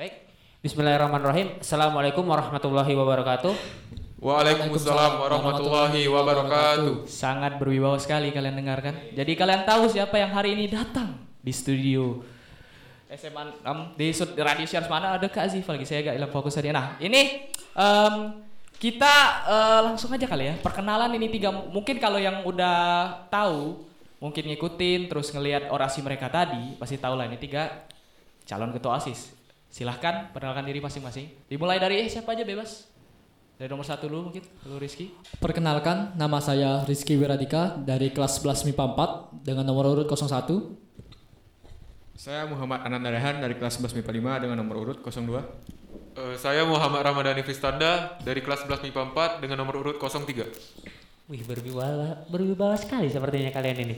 Baik. Bismillahirrahmanirrahim. Assalamualaikum warahmatullahi wabarakatuh. Waalaikumsalam warahmatullahi wabarakatuh. Sangat berwibawa sekali kalian dengarkan. Jadi kalian tahu siapa yang hari ini datang di studio SMA 6 di Radio Syars mana ada Kak Azif lagi saya agak hilang fokus tadi. Nah ini em, kita eh, langsung aja kali ya perkenalan ini tiga mungkin kalau yang udah tahu mungkin ngikutin terus ngelihat orasi mereka tadi pasti tahu lah ini tiga calon ketua osis. Silahkan perkenalkan diri masing-masing. Dimulai dari eh, siapa aja bebas. Dari nomor satu dulu mungkin, dulu Rizky. Perkenalkan, nama saya Rizky Wiradika dari kelas 11 MIPA 4 dengan nomor urut 01. Saya Muhammad Ananda Rehan dari kelas 11 MIPA 5 dengan nomor urut 02. Eh, saya Muhammad Ramadhani Fistanda dari kelas 11 MIPA 4 dengan nomor urut 03. Wih, berwibawa, berwibawa sekali sepertinya kalian ini.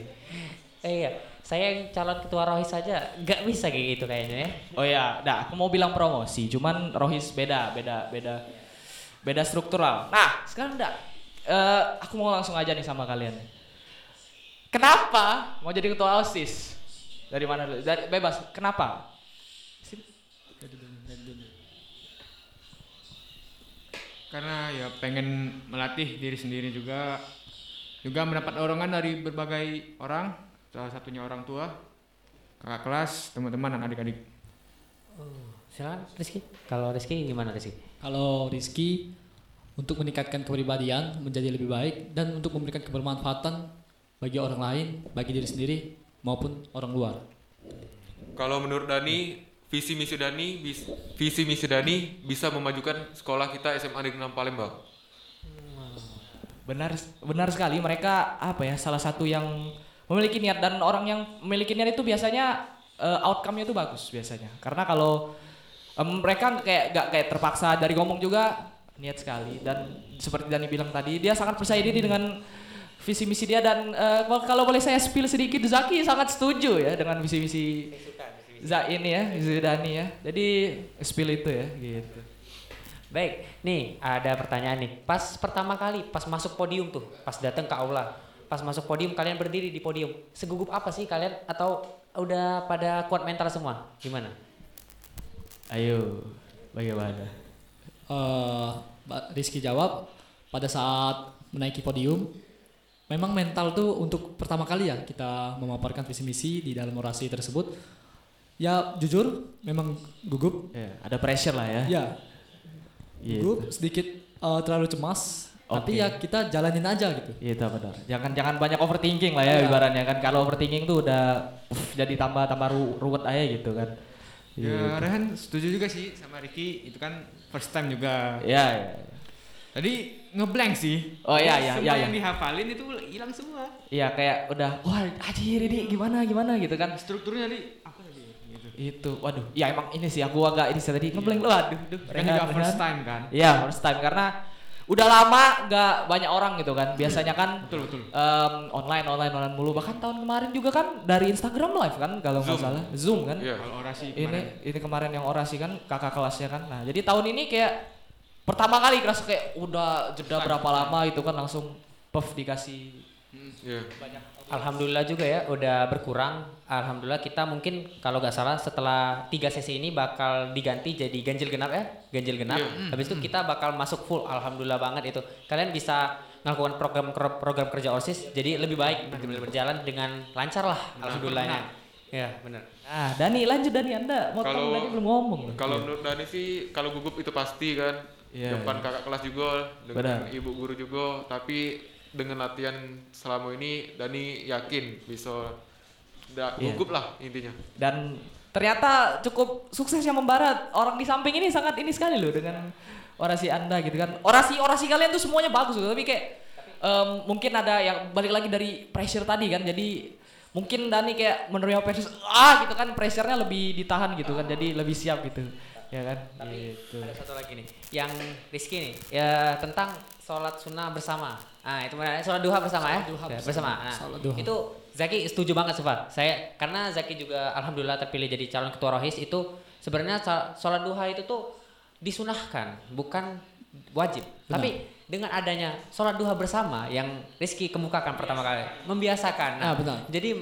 Eh, iya, saya yang calon ketua rohis saja nggak bisa kayak gitu kayaknya ya. Oh ya, dah aku mau bilang promosi, cuman Rohis beda, beda, beda, beda struktural. Nah, sekarang dah, eh, aku mau langsung aja nih sama kalian. Kenapa mau jadi ketua osis? Dari mana dulu? Dari bebas. Kenapa? Karena ya pengen melatih diri sendiri juga juga mendapat dorongan dari berbagai orang, salah satunya orang tua, kakak kelas, teman-teman dan adik-adik. Silakan Rizky. Kalau Rizky gimana Rizky? Kalau Rizky untuk meningkatkan kepribadian menjadi lebih baik dan untuk memberikan kebermanfaatan bagi orang lain, bagi diri sendiri maupun orang luar. Kalau menurut Dani, visi misi Dani, bis- visi misi Dani bisa memajukan sekolah kita SMA Negeri 6 Palembang. Benar, benar sekali. Mereka apa ya? Salah satu yang memiliki niat dan orang yang memiliki niat itu biasanya eh, outcome-nya itu bagus biasanya. Karena kalau em, mereka kayak gak kayak terpaksa dari ngomong juga niat sekali dan seperti Dani bilang tadi dia sangat percaya diri dengan visi misi dia dan eh, kalau- boleh saya spill sedikit Zaki sangat setuju ya dengan visi misi Za ini ya, visi Dani ya. Jadi spill itu ya gitu. Baik, nih ada pertanyaan nih. Pas pertama kali, pas masuk podium tuh, pas datang ke aula, pas masuk podium kalian berdiri di podium, segugup apa sih kalian atau udah pada kuat mental semua? Gimana? Ayo, bagaimana? Eh, Mbak Rizky jawab pada saat menaiki podium memang mental tuh untuk pertama kali ya kita memaparkan visi misi di dalam orasi tersebut ya jujur memang gugup Ya, ada pressure lah ya. ya Gitu. gugup sedikit eh, terlalu cemas tapi ya kita jalanin aja gitu Iya benar. Jangan jangan banyak overthinking lah ya Iya. ibaratnya kan. Kalau overthinking tuh udah uff, jadi tambah tambah ru- ruwet aja gitu kan. Ya Gitu. Rehan setuju juga sih sama Ricky, itu kan first time juga. Iya, iya. Tadi ngeblank sih. Oh, iya, iya, Semua iya, yang iya. dihafalin itu hilang semua. Iya kayak udah wah anjir ini gimana gimana gitu kan. Strukturnya tadi apa tadi? Gitu. Itu waduh. Ya emang ini sih aku agak ini sih tadi ngeblank lu aduh. Duh, Kan rehat, juga first time kan. Iya first time karena udah lama nggak banyak orang gitu kan. Biasanya kan Betul betul. em, online online online mulu bahkan tahun kemarin juga kan dari Instagram live kan kalau nggak salah Zoom kan. Iya. Kalau orasi ini kemarin. ini kemarin yang orasi kan kakak kelasnya kan nah jadi tahun ini kayak pertama kali kerasa kayak udah jeda berapa lama itu kan langsung puff dikasih Iya. Alhamdulillah juga ya udah berkurang. Alhamdulillah kita mungkin kalau nggak salah setelah tiga sesi ini bakal diganti jadi ganjil genap ya, ganjil genap. Habis itu kita bakal masuk full. Alhamdulillah banget itu. Kalian bisa melakukan program program kerja OSIS jadi lebih baik benar-benar berjalan dengan lancar lah alhamdulillahnya. Ya, benar. nah Dani lanjut Dani anda mau Kalau- Dani belum ngomong. Kalau menurut Dani sih kalau gugup itu pasti kan. Iya, Depan iya. kakak kelas juga, dengan Benar. ibu guru juga, tapi dengan latihan selama ini Dani yakin bisa da, Iya. gugup lah intinya. dan ternyata cukup sukses yang membarat. Orang di samping ini sangat ini sekali loh dengan orasi anda gitu kan. Orasi orasi kalian tuh semuanya bagus loh. Tapi kayak em, mungkin ada yang balik lagi dari pressure tadi kan. Jadi mungkin Dani kayak menerima pressure ah gitu kan. Pressure-nya lebih ditahan gitu kan. Jadi lebih siap gitu ya kan gitu Ada satu lagi nih, yang Rizky nih, ya tentang sholat sunnah bersama. Ah itu mana? Sholat duha bersama ya? duha Ya, bersama. bersama. Nah, Sholat duha. itu Zaki setuju banget Sufa. Saya karena Zaki juga alhamdulillah terpilih jadi calon ketua rohis itu sebenarnya sho- sholat duha itu tuh disunahkan, bukan wajib. Tapi dengan adanya sholat duha bersama yang Rizky kemukakan pertama kali, membiasakan. Ah, benar. Jadi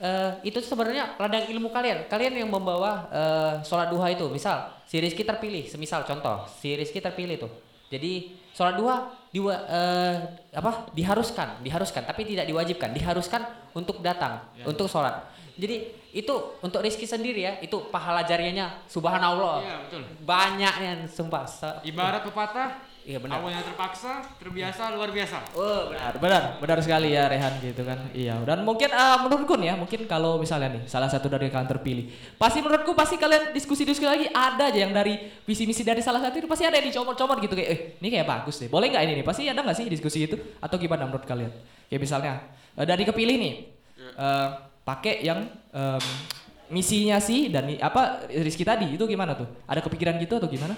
eh, itu sebenarnya ladang ilmu kalian. Kalian yang membawa eh, sholat duha itu, misal si Rizky terpilih, semisal contoh si Rizky terpilih tuh. Jadi sholat duha diwa, eh, apa diharuskan, diharuskan, tapi tidak diwajibkan, diharuskan untuk datang, untuk sholat. Jadi itu untuk Rizky sendiri ya, itu pahala jariahnya subhanallah. Iya, betul. Banyak yang sumpah. Ibarat pepatah, Iya benar. awalnya terpaksa, terbiasa, luar biasa. Oh, benar. Benar, benar, sekali ya Rehan gitu kan. Iya. Dan mungkin eh, menurutku nih ya, mungkin kalau misalnya nih salah satu dari kalian terpilih, pasti menurutku pasti kalian diskusi-diskusi lagi ada aja yang dari visi misi dari salah satu itu pasti ada yang dicomot-comot gitu kayak, eh ini kayak bagus deh. Boleh nggak ini nih? Pasti ada nggak sih diskusi itu? Atau gimana menurut kalian? Kayak misalnya eh, dari kepilih nih, eh, pakai yang em, misinya sih dan apa Rizky tadi itu gimana tuh? Ada kepikiran gitu atau gimana?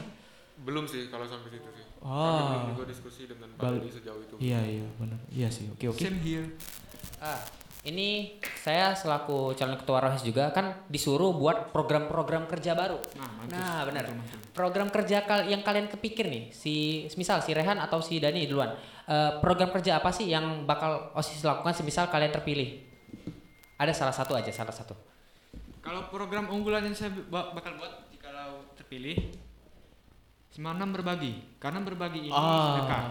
Belum sih kalau sampai situ. Oh. Belum juga diskusi dengan Pak Bal- Dodi sejauh itu. Iya iya benar. Iya sih. Oke oke. Same here. Ah, ini saya selaku calon ketua Rohis juga kan disuruh buat program-program kerja baru. Nah. Nah, benar. Program kerja kal- yang kalian kepikir nih, si misal si Rehan atau si Dani duluan. Eh, program kerja apa sih yang bakal OSIS lakukan semisal kalian terpilih? Ada salah satu aja, salah satu. Kalau program unggulan yang saya ba- bakal buat jika terpilih, semalam berbagi. Karena berbagi ini sedekah.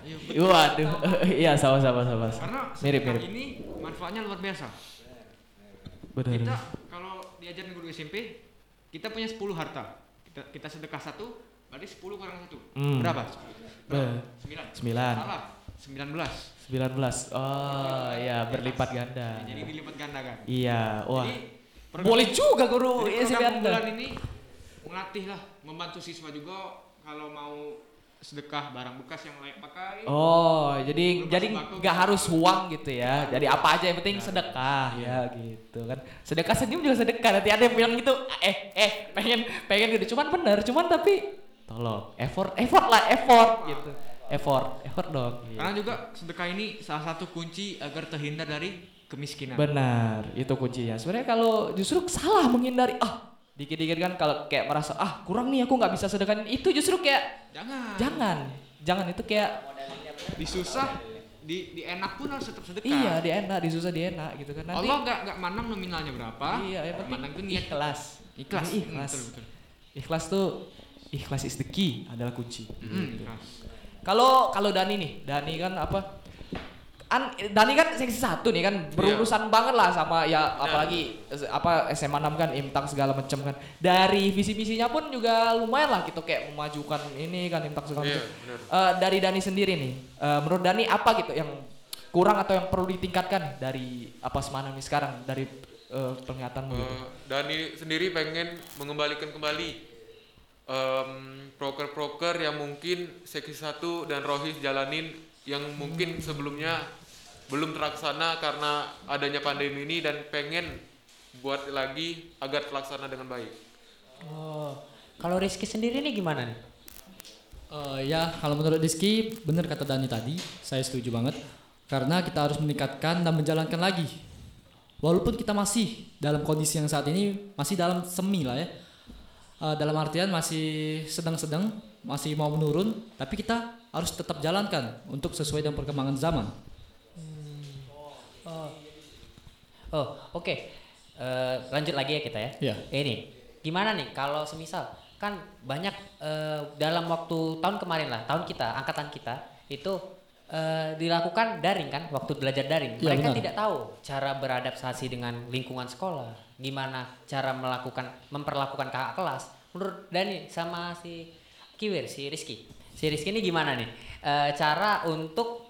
Iya, betul. Waduh, iya sama-sama sama. Karena Mirip, mirip. ini manfaatnya luar biasa. Benar. Kita kalau diajarin guru SMP, kita punya 10 harta. Kita, kita sedekah satu, berarti 10 kurang satu. Hmm. Berapa? Be- 9. Sembilan. Salah. 19. 19. Oh, ya berlipat ganda. Jadi dilipat ganda kan. Iya, wah. Jadi, program- Boleh juga guru Jadi SMP program Anda. unggulan ini melatih lah, membantu siswa juga kalau mau sedekah barang bekas yang layak pakai. Oh, jadi jadi nggak gitu. harus uang gitu ya. Jadi apa aja yang penting sedekah ya gitu kan. Sedekah senyum juga sedekah. Nanti ada yang bilang gitu, eh eh pengen pengen gitu. Cuman bener, cuman tapi tolong effort effort lah effort gitu. Effort, effort dong. Karena juga sedekah ini salah satu kunci agar terhindar dari kemiskinan. Benar, itu kuncinya. Sebenarnya kalau justru salah menghindari ah dikit-dikit kan kalau kayak merasa ah kurang nih aku nggak bisa sedekahin itu justru kayak Jangan. jangan jangan itu kayak Di susah, di, di enak pun harus tetap sedekah. iya di enak di susah di enak gitu kan nanti Allah nggak nggak mandang nominalnya berapa. iya yang penting mandang itu niat ikhlas Ikhlas. Ini ikhlas Hmm, betul, betul. ikhlas tuh ikhlas is the key adalah kunci Hmm, ikhlas. kalau kalau Dani nih Dani kan apa An, Dani kan seksi satu nih kan berurusan banget lah sama ya apalagi eh, apa SMA 6 kan imtak segala macam kan. Dari visi misinya pun juga lumayan lah gitu kayak memajukan ini kan imtak segala Iya, macam benar. Eh, dari Dani sendiri nih eh, menurut Dani apa gitu yang kurang atau yang perlu ditingkatkan dari apa semana nih sekarang dari eh, penglihatanmu gitu Eh, Dani sendiri pengen mengembalikan kembali em, proker-proker yang mungkin seksi satu dan Rohis jalanin yang mungkin sebelumnya belum terlaksana karena adanya pandemi ini dan pengen buat lagi agar terlaksana dengan baik. Oh, kalau Rizky sendiri nih gimana nih? Eh, ya, kalau menurut Rizky, benar kata Dani tadi, saya setuju banget. Karena kita harus meningkatkan dan menjalankan lagi. Walaupun kita masih dalam kondisi yang saat ini, masih dalam semi lah ya. Eh, dalam artian masih sedang-sedang, masih mau menurun, tapi kita harus tetap jalankan untuk sesuai dengan perkembangan zaman. Oh, oke. Eh, lanjut lagi ya kita ya. Iya. Ini gimana nih kalau semisal kan banyak eh, dalam waktu tahun kemarin lah, tahun kita, angkatan kita itu eh, dilakukan daring kan, waktu belajar daring. Iya, Mereka benar. tidak tahu cara beradaptasi dengan lingkungan sekolah, gimana cara melakukan memperlakukan kakak kelas. Menurut Dani sama si Kiwir, si Rizky. Si Rizky ini gimana nih? Eh, cara untuk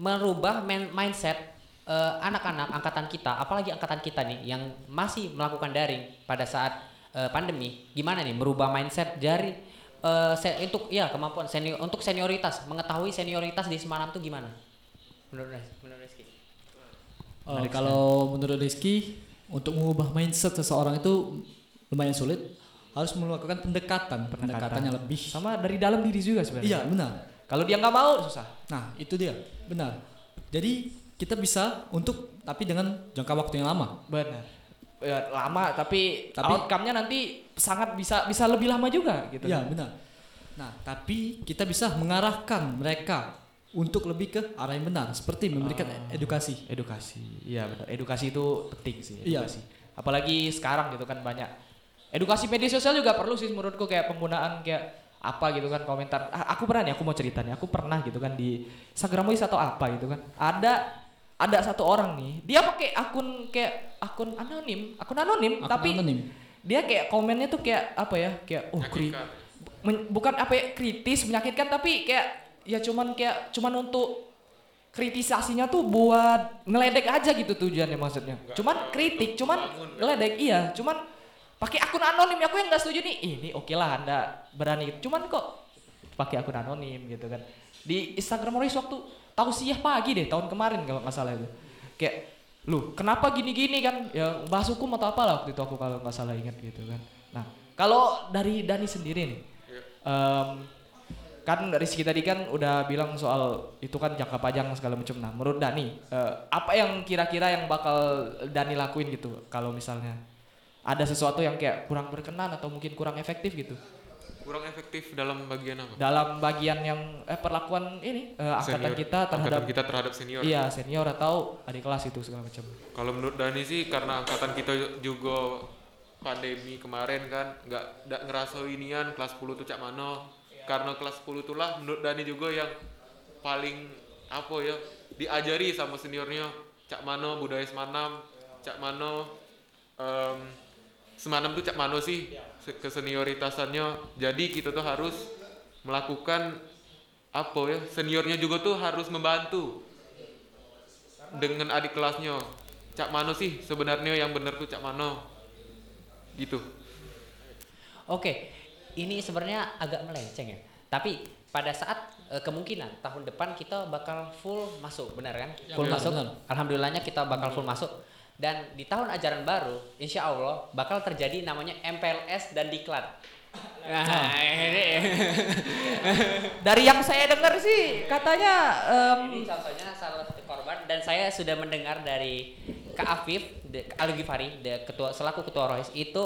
merubah eh, anak-anak angkatan kita, apalagi angkatan kita nih yang masih melakukan daring pada saat eh, pandemi, gimana nih merubah mindset dari se- untuk ya kemampuan senior untuk senioritas, mengetahui senioritas di Semarang tuh gimana? Menurut menurut Rizky. Eh, kalau menurut Rizky, untuk mengubah mindset seseorang itu lumayan sulit. Harus melakukan pendekatan, pendekatan, yang lebih. sama dari dalam diri juga sebenarnya Iya, benar. kalau dia nggak mau susah Nah, itu dia. Benar. Jadi kita bisa untuk tapi dengan jangka waktu yang lama. Benar. Ya, lama tapi, Tapi- outcome-nya nanti sangat bisa bisa lebih lama juga gitu. Iya, benar. Nah, tapi kita bisa mengarahkan mereka untuk lebih ke arah yang benar seperti memberikan Ah. edukasi. Edukasi, iya benar. Edukasi itu penting sih. Iya. Edukasi. Apalagi sekarang gitu kan banyak. Edukasi media sosial juga perlu sih menurutku kayak penggunaan kayak apa gitu kan komentar. Ah, aku pernah nih, aku mau cerita nih. Aku pernah gitu kan di Instagram atau apa gitu kan. Ada ada satu orang nih, dia pakai akun kayak akun anonim, akun anonim, Akun tapi anonim. dia kayak komennya tuh kayak apa ya? Kayak oh kri- men- bukan apa ya, kritis menyakitkan tapi kayak ya cuman kayak cuman untuk kritisasinya tuh buat ngeledek aja gitu tujuannya maksudnya. Cuman kritik, cuman ngeledek iya, cuman pakai akun anonim aku yang nggak setuju nih. Ini oke lah Anda berani gitu. Cuman kok pakai akun anonim gitu kan. Di Instagram Morris waktu tausiah pagi deh tahun kemarin kalau nggak salah itu. Kayak lu kenapa gini-gini kan ya bahas hukum atau apa lah waktu itu aku kalau nggak salah ingat gitu kan. Nah kalau dari Dani sendiri nih, em, kan Rizky tadi kan udah bilang soal itu kan jangka panjang segala macam. Nah, menurut Dani, eh, apa yang kira-kira yang bakal Dani lakuin gitu kalau misalnya ada sesuatu yang kayak kurang berkenan atau mungkin kurang efektif gitu kurang efektif dalam bagian apa dalam bagian yang eh perlakuan ini eh, angkatan Senior. kita terhadap angkatan kita terhadap senior iya senior atau adik kelas itu segala macam. Kalau menurut Dani sih karena angkatan kita juga pandemi kemarin kan nggak nggak ngerasa inian kelas 10 tuh cak mano. Karena kelas 10 itulah menurut Dani juga yang paling apa ya diajari sama seniornya cak mano budaya semanam, cak mano em, semanam tuh cak mano sih se- kesenioritasannya. Jadi kita tuh harus melakukan apa ya seniornya juga tuh harus membantu dengan adik kelasnya Cak Mano sih sebenarnya yang benar tuh Cak Mano gitu Oke, ini sebenarnya agak melenceng ya. Tapi pada saat eh, kemungkinan tahun depan kita bakal full masuk, benar kan? full benar, masuk. benar. Alhamdulillahnya kita bakal full masuk. Dan di tahun ajaran baru, insya Allah bakal terjadi namanya MPLS dan diklat. Nah, ini, Dari yang saya dengar sih katanya em, ini contohnya salah satu korban dan saya sudah mendengar dari Kak Afif, Al Ghifari, ketua selaku ketua Rohis itu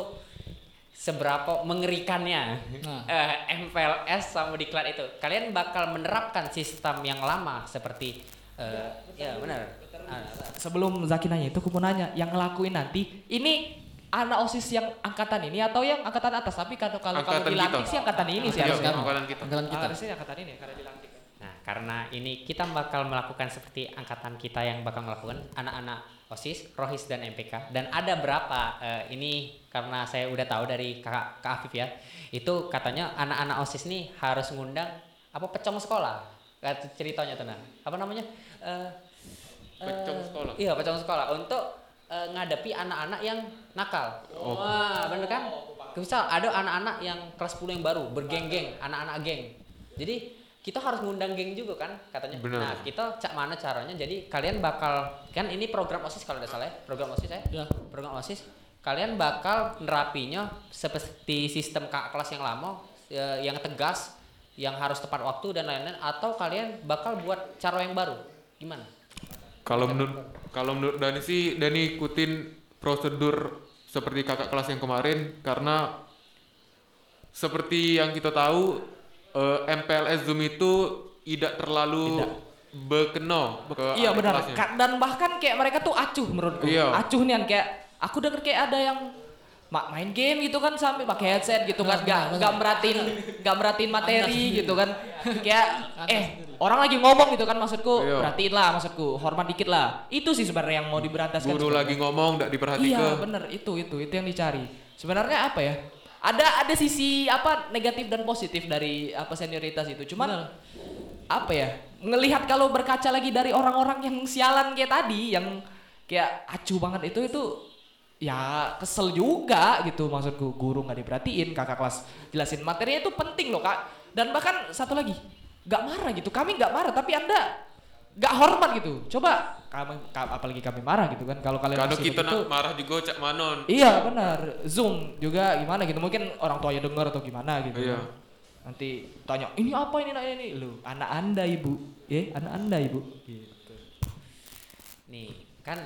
seberapa mengerikannya Nah. eh, MPLS sama diklat itu. Kalian bakal menerapkan sistem yang lama seperti eh, ya benar. Ah, sebelum Zaki nanya itu aku mau nanya yang ngelakuin nanti ini anak osis yang angkatan ini atau yang angkatan atas tapi kalau kalau kalau Angkatan dilantik kita. sih angkatan ini sih Iya, harusnya. angkatan kita. Angkatan kita. Harusnya angkatan ini karena dilantik. Nah, karena ini kita bakal melakukan seperti angkatan kita yang bakal melakukan anak-anak OSIS, ROHIS dan MPK dan ada berapa eh, ini karena saya udah tahu dari Kak, Kak Afif ya. Itu katanya anak-anak OSIS nih harus ngundang apa pecong sekolah. Ceritanya tuh nah. Apa namanya? Eh, eh, Pecong sekolah? Iya, pecong sekolah untuk eh, ngadepi anak-anak yang nakal. Oh. Wah, bener kan? Misal ada anak-anak yang kelas 10 yang baru bergeng-geng, anak-anak geng. Jadi kita harus ngundang geng juga kan katanya. Benar. Nah, kita cak mana caranya? Jadi kalian bakal kan ini program OSIS kalau tidak salah ya, program OSIS ya. Ya. Program OSIS kalian bakal nerapinya seperti sistem kakak kelas yang lama ya, yang tegas, yang harus tepat waktu dan lain-lain atau kalian bakal buat cara yang baru. Gimana? Kalau menurut kalau menurut Dani sih Dani ikutin prosedur seperti kakak kelas yang kemarin karena seperti yang kita tahu eh, MPLS Zoom itu tidak terlalu berkena ke Iya benar. kelasnya. Dan bahkan kayak mereka tuh acuh menurutku. Iya. Acuh nih kayak aku denger kayak ada yang ma- main game gitu kan sampai pakai headset gitu kan. Benar, nggak meratin nggak meratin materi gitu kan. Kayak eh orang lagi ngomong gitu kan maksudku. Iya. perhatiin lah maksudku. Hormat dikit lah. Itu sih sebenarnya yang mau diberantas guru lagi ngomong tidak Iya diperhatikan bener. Itu itu itu yang dicari. Sebenarnya apa ya? Ada ada sisi apa negatif dan positif dari apa senioritas itu. Cuman apa ya? Ngelihat kalau berkaca lagi dari orang-orang yang sialan kayak tadi yang kayak acuh banget itu itu ya kesel juga gitu maksudku. Guru nggak diperhatiin kakak kelas jelasin materinya itu penting loh kak. Dan bahkan satu lagi nggak marah gitu. Kami nggak marah tapi anda nggak hormat gitu. Coba kami ka- apalagi kami marah gitu kan. Kalau kalian kalau kita begitu- marah juga cak manon. Iya benar, zoom juga gimana gitu. Mungkin orang tuanya dengar atau gimana gitu. Iya. Nanti tanya ini apa ini nak? Ini lu anak anda ibu, ya anak anda ibu. Gitu. Nih, kan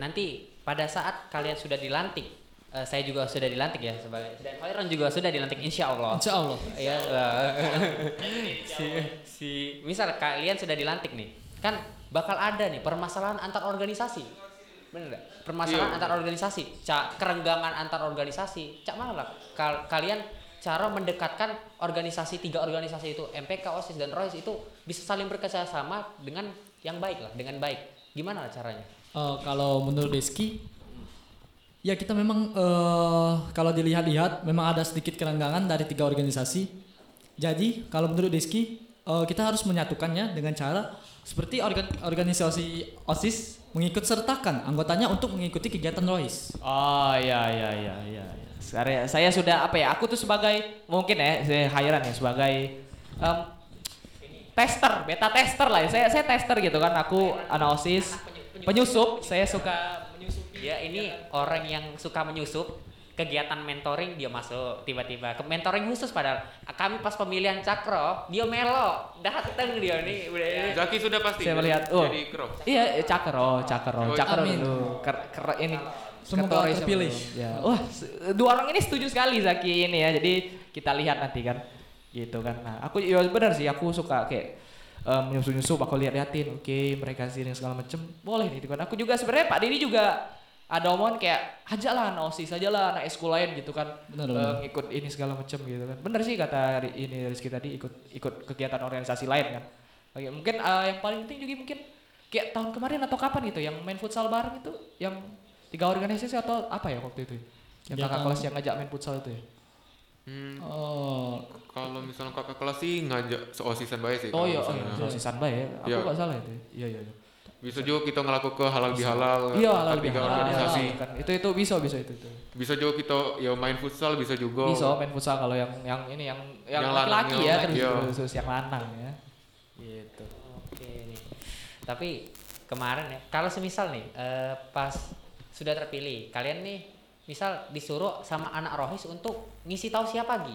nanti pada saat kalian sudah dilantik eh, saya juga sudah dilantik ya sebagai dan Khairon juga sudah dilantik insya Allah. Insya Allah. Ya, eh, si, si, misal kalian sudah dilantik nih, kan bakal ada nih permasalahan antar organisasi, bener nggak? Permasalahan Iya. antar organisasi, cak kerenggangan antar organisasi, cak mana lah? Kal- kalian cara mendekatkan organisasi tiga organisasi itu MPK, OSIS dan ROIS itu bisa saling bekerja sama dengan yang baik lah, dengan baik. Gimana lah caranya? Eh, kalau menurut Deski, ya kita memang eh, kalau dilihat-lihat memang ada sedikit kerenggangan dari tiga organisasi. Jadi kalau menurut Deski, eh, kita harus menyatukannya dengan cara seperti organ- organisasi OSIS mengikut sertakan anggotanya untuk mengikuti kegiatan ROIS. Oh iya iya iya iya. Saya, saya sudah apa ya? Aku tuh sebagai mungkin ya saya Khairan ya sebagai em, tester, beta tester lah ya. Saya saya tester gitu kan. Aku analisis penyusup. Saya suka menyusupi. Ya ini orang yang suka menyusup kegiatan mentoring dia masuk tiba-tiba ke mentoring khusus padahal kami pas pemilihan cakro dia melo dateng dia nih udah Zaki sudah pasti. Saya melihat, oh. Jadi kro. Iya, Oh, cakero amin. dulu. Ker, ker- ini Semoga terpilih. Ya. Wah, dua orang ini setuju sekali Zaki ini ya. Jadi kita lihat nanti kan. Gitu kan. Nah, aku ya benar sih aku suka kayak eh, menyusup-nyusup aku lihat-liatin. Oke, mereka sih segala macem. Boleh nih kan. Aku juga sebenarnya Pak Dini juga ada omongan kayak aja lah anak OSIS aja lah anak eskul lain gitu kan Benar, Eh, benar. ngikut ini segala macem gitu kan bener sih kata ini Rizky tadi ikut ikut kegiatan organisasi lain kan Oke, mungkin eh, yang paling penting juga mungkin kayak tahun kemarin atau kapan gitu yang main futsal bareng itu yang tiga organisasi atau apa ya waktu itu yang Ya, kakak kelas yang ngajak main futsal itu ya Hmm, Oh, kalau misalnya kakak kelas sih ngajak seosisan baik sih. oh iya oh iya sosisan bae ya aku Iya. nggak salah itu iya iya iya Bisa juga kita ngelakuin ke halal bihalal. iya halal bihalal, organisasi. kan itu itu bisa bisa itu itu Bisa juga kita ya main futsal bisa juga. bisa main futsal kalau yang yang ini yang yang laki-laki ya terus iya. khusus yang lanang ya gitu Oke nih. Tapi kemarin ya, kalau semisal nih eh, pas sudah terpilih, kalian nih misal disuruh sama anak rohis untuk ngisi tausiah pagi.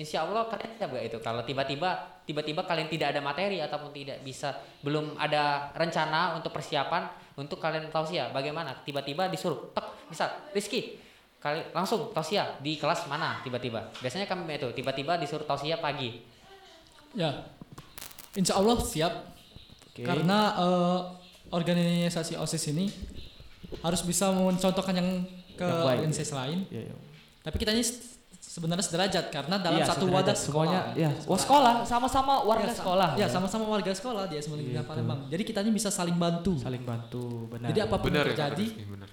Insya Allah kalian siap gak itu? Kalau tiba-tiba tiba-tiba kalian tidak ada materi ataupun tidak bisa belum ada rencana untuk persiapan untuk kalian tausiah, bagaimana? Tiba-tiba disuruh, tek, misal Rizky, kali langsung tausiah di kelas mana tiba-tiba? Biasanya kami itu tiba-tiba disuruh tausiah pagi. ya. Insya Allah siap. Oke. Karena eh, organisasi OSIS ini harus bisa mencontohkan yang ke Yang lain. Iya, iya. Tapi kita ini sebenarnya sederajat karena dalam Iya, satu wadah semuanya sekolah. ya wah sekolah sama-sama warga Ya, sekolah Ya, sama-sama warga sekolah di SMA Negeri Gitu. Palembang. Jadi kita ini bisa saling bantu. saling bantu benar Jadi apa pun Benar yang ya terjadi, Rizky, benar.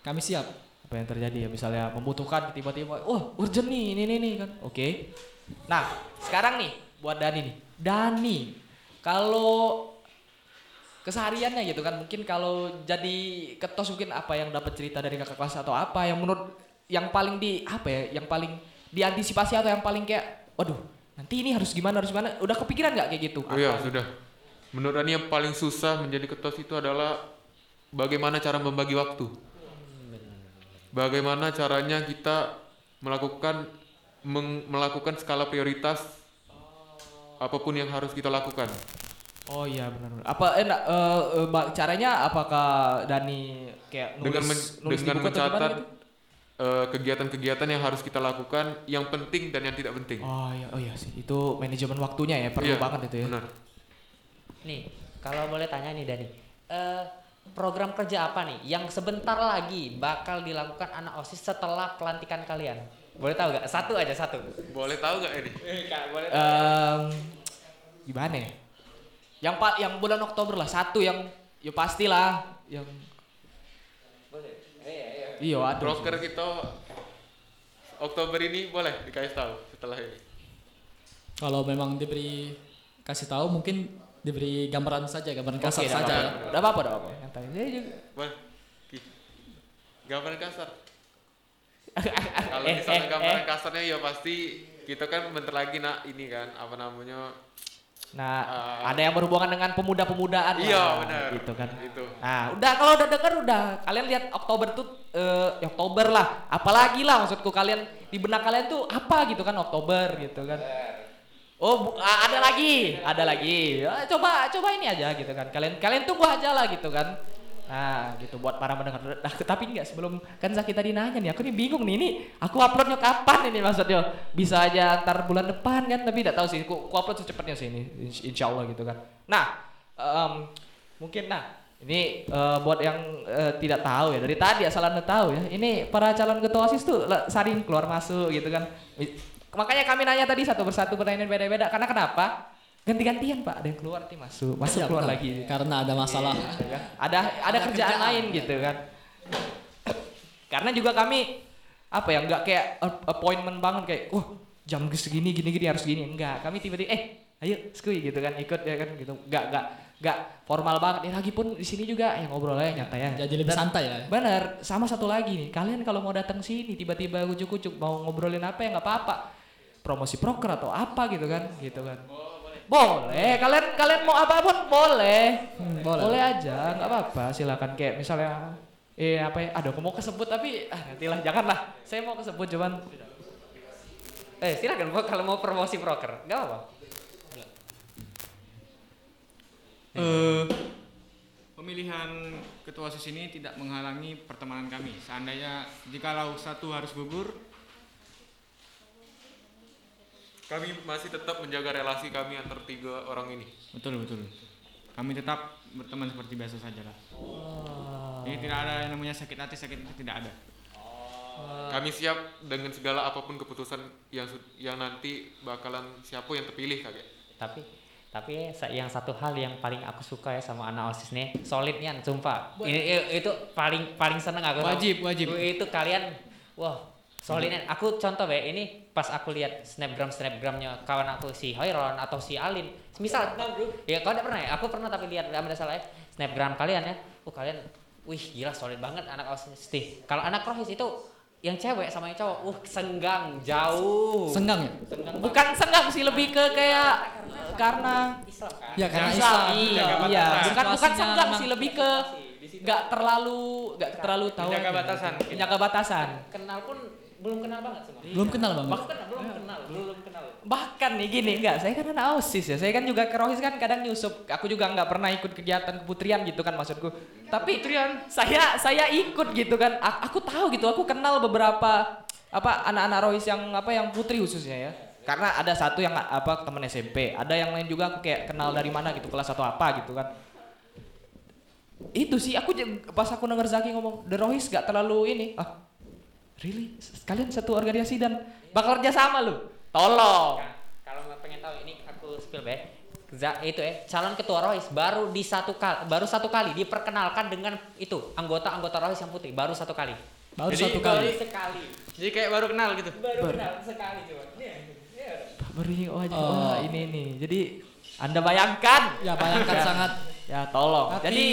kami siap. apa yang terjadi ya misalnya membutuhkan tiba-tiba wah urgent nih ini ini ini kan oke nah sekarang nih buat Dani nih Dani kalau kesehariannya gitu kan mungkin kalau jadi ketos mungkin apa yang dapat cerita dari kakak kelas atau apa yang menurut yang paling di apa ya yang paling diantisipasi atau yang paling kayak waduh nanti ini harus gimana harus gimana udah kepikiran nggak kayak gitu Oh iya, sudah. Menurut Ani yang paling susah menjadi ketos itu adalah bagaimana cara membagi waktu. Bagaimana caranya kita melakukan melakukan skala prioritas apa pun yang harus kita lakukan. Oh iya benar. benar. Apa enak eh, eh, ba- caranya apakah Dani kayak nulis dengan men- nulis di dengan buku gimana mencatat gitu? eh, kegiatan-kegiatan yang harus kita lakukan, yang penting dan yang tidak penting. Oh iya, oh iya sih. Itu manajemen waktunya ya, perlu Iya, banget itu ya. Benar. Nih, kalau boleh tanya nih Dani, eh, program kerja apa nih yang sebentar lagi bakal dilakukan anak osis setelah pelantikan kalian? Boleh tahu gak? Satu aja satu. Boleh tahu nggak ini? Em, gimana ya? Yang pak, yang bulan Oktober lah satu yang ya pastilah yang Iya, ada. Broker kita Oktober ini boleh dikasih tahu setelah ini. Kalau memang diberi kasih tahu mungkin diberi gambaran saja, gambaran Oke, kasar saja. Dah apa-apa, dah apa-apa. Yang tanya saya juga. Boleh. Ki. Gambaran kasar. Kalau Eh, misalnya eh, gambaran eh. kasarnya ya pasti kita kan bentar lagi nak ini kan apa namanya Nah, Ah. ada yang berhubungan dengan pemuda-pemudaan. Iya, lah, benar. Gitu kan. Itu. Nah, udah kalau udah denger udah kalian lihat Oktober tuh eh ya Oktober lah. Apalagi lah maksudku kalian di benak kalian tuh apa gitu kan Oktober gitu kan. Oh, bu- ada lagi, ada lagi. Ah, coba coba ini aja gitu kan. Kalian kalian tunggu aja lah gitu kan. Nah, gitu buat para pendengar. Nah, tapi enggak sebelum kan Zaki tadi nanya nih, aku nih bingung nih ini aku uploadnya kapan ini maksudnya? Bisa aja antar bulan depan kan, tapi tidak tahu sih. Aku, aku upload secepatnya sih ini, ins- insya Allah gitu kan. Nah, em, mungkin nah ini eh, buat yang eh, tidak tahu ya dari tadi asal anda tahu ya, ini para calon ketua osis tuh saling keluar masuk gitu kan. Makanya kami nanya tadi satu persatu pertanyaan beda-beda. Karena kenapa? Ganti-gantian pak, ada yang keluar nanti masuk, masuk Iya, keluar benar. lagi. Karena ada masalah. Gitu kan. Ada ada, kerjaan, lain gitu kan. Karena juga kami apa ya nggak kayak appointment banget kayak wah jam segini gini gini harus gini enggak kami tiba-tiba eh ayo skui gitu kan ikut ya kan gitu nggak nggak nggak formal banget ya lagi pun di sini juga yang ngobrol aja nyata ya Jadi lebih Dan- santai ya. Bener, sama satu lagi nih. Kalian kalau mau datang sini tiba-tiba ujuk-ujuk mau ngobrolin apa ya nggak apa-apa. Promosi proker atau apa gitu kan, gitu kan. Boleh. Kalian kalian mau apa pun boleh. Hmm, boleh. boleh. aja, nggak apa-apa. Silakan kayak misalnya eh apa ya? Aduh, aku mau kesebut tapi ah nantilah janganlah. Saya mau kesebut cuman Eh silakan Bu, kalau mau promosi broker, nggak apa. Eh, pemilihan ketua OSIS ini tidak menghalangi pertemanan kami. Seandainya jikalau satu harus gugur, Kami masih tetap menjaga relasi kami antar tiga orang ini. betul betul. Kami tetap berteman seperti biasa saja lah. Jadi tidak ada yang namanya sakit hati sakit hati tidak ada. Kami siap dengan segala apa pun keputusan yang yang nanti bakalan siapa yang terpilih kakek. Tapi tapi yang satu hal yang paling aku suka ya sama anak osis nih solidnya sumpah ini itu paling paling seneng aku Wajib, wajib. itu kalian wah solidnya aku contoh be ini pas aku lihat snapgram snapgramnya kawan aku si Hoiron atau si Alin misal ya kau tidak pernah ya? Aku pernah tapi lihat ada salah ya snapgram kalian ya. Oh kalian wih gila solid banget anak nih kalau anak rohis itu yang cewek sama yang cowok uh senggang jauh. Senggang ya? Senggang bukan senggang sih lebih ke kayak karena Islam kan? Ya karena Islam, Islam. iya, iya. bukan bukan senggang sih lebih ke nggak terlalu nggak terlalu tahu Menjaga batasan. menjaga batasan. Kenal pun belum kenal banget semua Belum kenal banget. bahkan belum kenal belum kenal. Bahkan nih gini enggak saya kan anak osis ya saya kan juga ke rohis kan kadang nyusup. Aku juga nggak pernah ikut kegiatan keputrian gitu kan maksudku. Tapi saya saya ikut gitu kan. A- aku tahu gitu aku kenal beberapa apa anak-anak rohis yang apa yang putri khususnya ya. Karena ada satu yang apa temen SMP ada yang lain juga aku kayak kenal dari mana gitu kelas atau apa gitu kan. Itu sih aku pas aku denger Zaki ngomong The Rohis gak terlalu ini. Ah really? Kalian satu organisasi dan bakal kerja sama lu? Tolong. Nah, kalau mau pengen tahu ini aku spill be. Za, itu ya calon ketua rohis baru di satu kali baru satu kali diperkenalkan dengan itu anggota anggota rohis yang putih baru satu kali. Baru Jadi satu kali. sekali. Jadi kayak baru kenal gitu. baru kenal sekali coba beri oh, aja Oh. wah ini nih jadi anda bayangkan. Ya bayangkan sangat. ya tolong. Tapi jadi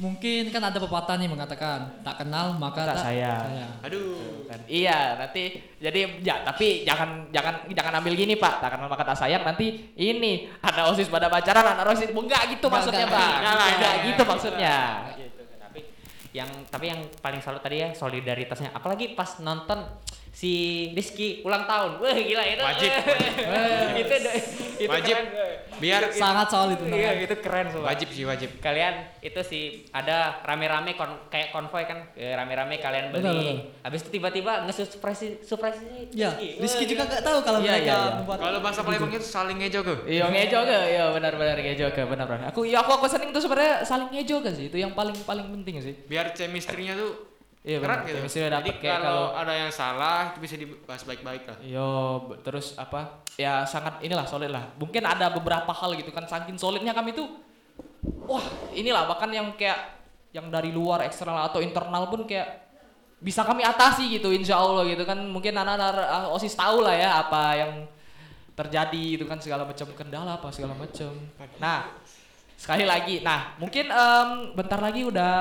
mungkin kan ada pepatah nih mengatakan tak kenal maka Tak tak, sayang. sayang. Aduh. Kan, iya nanti jadi ya tapi jangan jangan jangan ambil gini pak. Tak kenal maka tak sayang. Nanti ini ada osis pada pacaran anak osis enggak gitu Enggak, maksudnya enggak, pak. Enggak, enggak, enggak, gitu maksudnya. Gitu. Tapi yang tapi yang paling salut tadi ya solidaritasnya. Apalagi pas nonton si Rizky ulang tahun wah gila itu Wajib, itu itu Wajib. keren. Biar Sangat solid iya benar. itu keren sumpah. wajib sih wajib. kalian itu sih ada rame-rame kon- kayak konvoy kan Eh, rame-rame kalian beli Betul, betul. habis itu tiba-tiba nge-surprise surprise Ya, Rizky juga nggak tahu kalau Iya, mereka iya, iya. membuat Kalau bahasa Palembang itu saling ngejo ke. Iya ngejo ke, iya benar-benar ngejo ke, benar-benar. Aku ya aku aku seneng tuh sebenarnya saling ngejo ke sih, itu yang paling paling penting sih. Biar chemistry-nya tuh Iya benar. gitu. Chemistry udah Jadi kayak kalau kalau ada yang salah itu bisa dibahas baik-baik lah. Yo, be- terus apa? Ya sangat inilah solid lah. Mungkin ada beberapa hal gitu kan saking solidnya kami tuh. Wah, inilah bahkan yang kayak yang dari luar eksternal atau internal pun kayak bisa kami atasi gitu insya Allah gitu kan mungkin anak-anak ah, osis tahu lah ya apa yang terjadi gitu kan segala macam kendala apa segala macam nah sekali lagi nah mungkin em, bentar lagi udah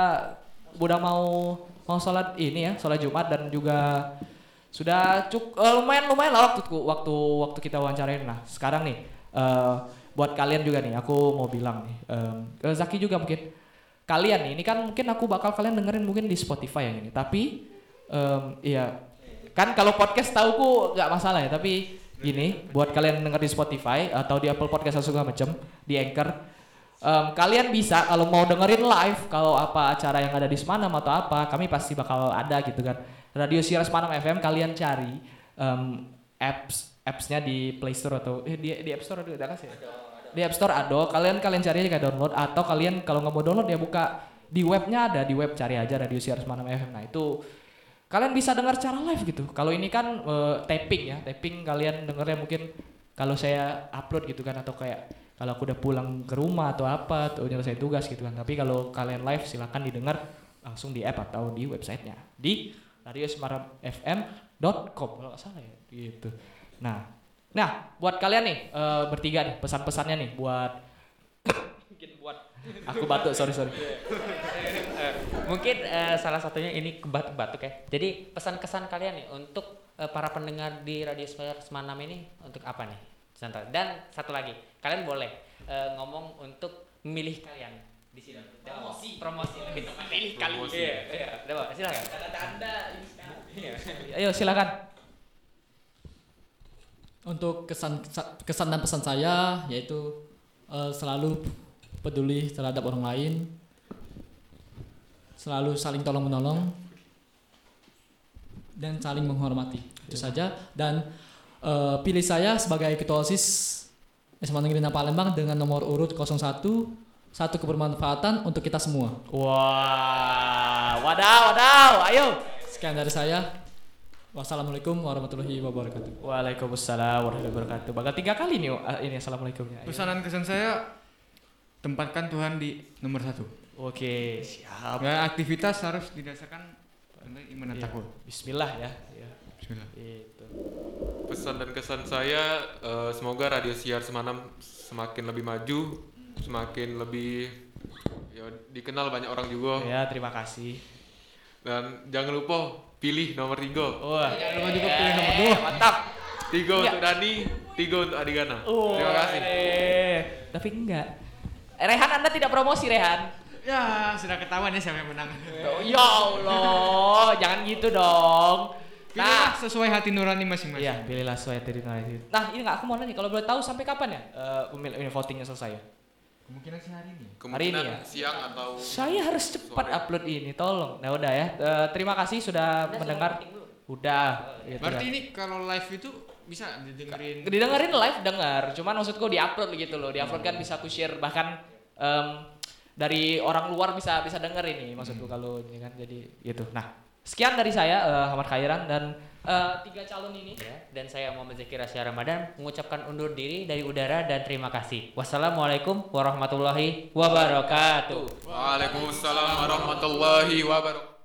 udah mau mau sholat ini ya sholat jumat dan juga sudah cuk eh, lumayan lumayan lah waktu waktu waktu kita wawancarain. Nah sekarang nih eh, buat kalian juga nih aku mau bilang nih em, ke Zaki juga mungkin. Kalian nih ini kan mungkin aku bakal kalian dengerin mungkin di Spotify yang ini. Tapi em, iya kan kalau podcast tauku nggak masalah ya. Tapi gini buat kalian denger di Spotify atau di Apple Podcast atau segala macam di Anchor Em, kalian bisa kalau mau dengerin live kalau apa acara yang ada di Semanam atau apa kami pasti bakal ada gitu kan. Radio siar Semanam FM kalian cari em, apps appsnya di Play Store atau eh di, di App Store ada kasih ya? di App Store ada. Kalian kalian cari aja download. Atau kalian kalau nggak mau download ya buka di webnya ada. Di web cari aja radio siar Semanam FM nah itu kalian bisa dengar secara live gitu. Kalau ini kan eh, taping ya. Taping kalian dengernya mungkin kalau saya upload gitu kan atau kayak kalau aku udah pulang ke rumah atau apa atau nyelesain tugas gitu kan tapi kalau kalian live silakan didengar langsung di app atau di websitenya di radiosemaramfm.com kalau nggak salah ya gitu nah nah buat kalian nih eh, bertiga nih pesan-pesannya nih buat mungkin buat aku batuk sorry sorry Eh, mungkin eh, salah satunya ini kebatuk-batuk ya. Jadi pesan kesan kalian nih untuk eh, para pendengar di Radio Semanam ini untuk apa nih? Contoh. Dan satu lagi, kalian boleh eh, ngomong untuk memilih kalian di sini. Promosi, promosi lebih tepat. Pilih kalian. Promosi. Iya, iya. Coba silakan. tanda ayo silakan Untuk kesan kesan dan pesan saya yaitu eh, selalu peduli terhadap orang lain, selalu saling tolong menolong dan saling menghormati. Itu saja dan eh, pilih saya sebagai ketua OSIS SMA Negeri 6 Palembang dengan nomor urut 01 satu kebermanfaatan untuk kita semua. wah wadaw wadaw ayo Sekian dari saya. Wassalamualaikum warahmatullahi wabarakatuh. Waalaikumsalam warahmatullahi wabarakatuh. Bakal tiga kali nih uh, ini assalamualaikumnya. Ayo. Pesanan kesan saya tempatkan Tuhan di nomor satu. Oke siap. Ya, aktivitas harus didasarkan pada iman dan Iya. takwa. Bismillah ya. ya. Bismillah. Itu. Pesan dan kesan saya eh, semoga Radio Siar Semanam semakin lebih maju, semakin lebih ya dikenal banyak orang juga Ya terima kasih. dan jangan lupa pilih nomor tiga. Wah. Jangan lupa juga pilih nomor Eh, dua. Mantap. Tiga Iya. untuk Dani, tiga untuk Adigana. Terima kasih. Eh, tapi enggak. Eh, Rehan Anda tidak promosi Rehan. Ya, sudah ketahuan ya siapa yang menang. Ya Allah, jangan gitu dong. Pilihlah Nah, sesuai hati nurani masing-masing. Iya, pilihlah sesuai dari Nah, ini nggak aku mau nanya kalau boleh tahu sampai kapan ya eh, pemil ini votingnya selesai ya? Kemungkinan sih hari ini. Kemungkinan ya? siang atau Saya harus cepat Sore. upload ini, tolong. Nah, udah ya. Eh, terima kasih sudah mendengar. Udah. gitu Berarti ini kalau live itu bisa didengerin. didengerin live dengar, cuman maksudku di-upload gitu loh. Di-upload kan bisa aku share bahkan em, dari orang luar bisa bisa denger ini maksudku kalau ini kan jadi gitu. Nah, sekian dari saya eh, Ahmad Khairan dan eh, tiga calon ini Ya, dan saya Muhammad Zaki Rasya Ramadan mengucapkan undur diri dari udara dan terima kasih. Wassalamualaikum warahmatullahi wabarakatuh. Waalaikumsalam warahmatullahi wabarakatuh.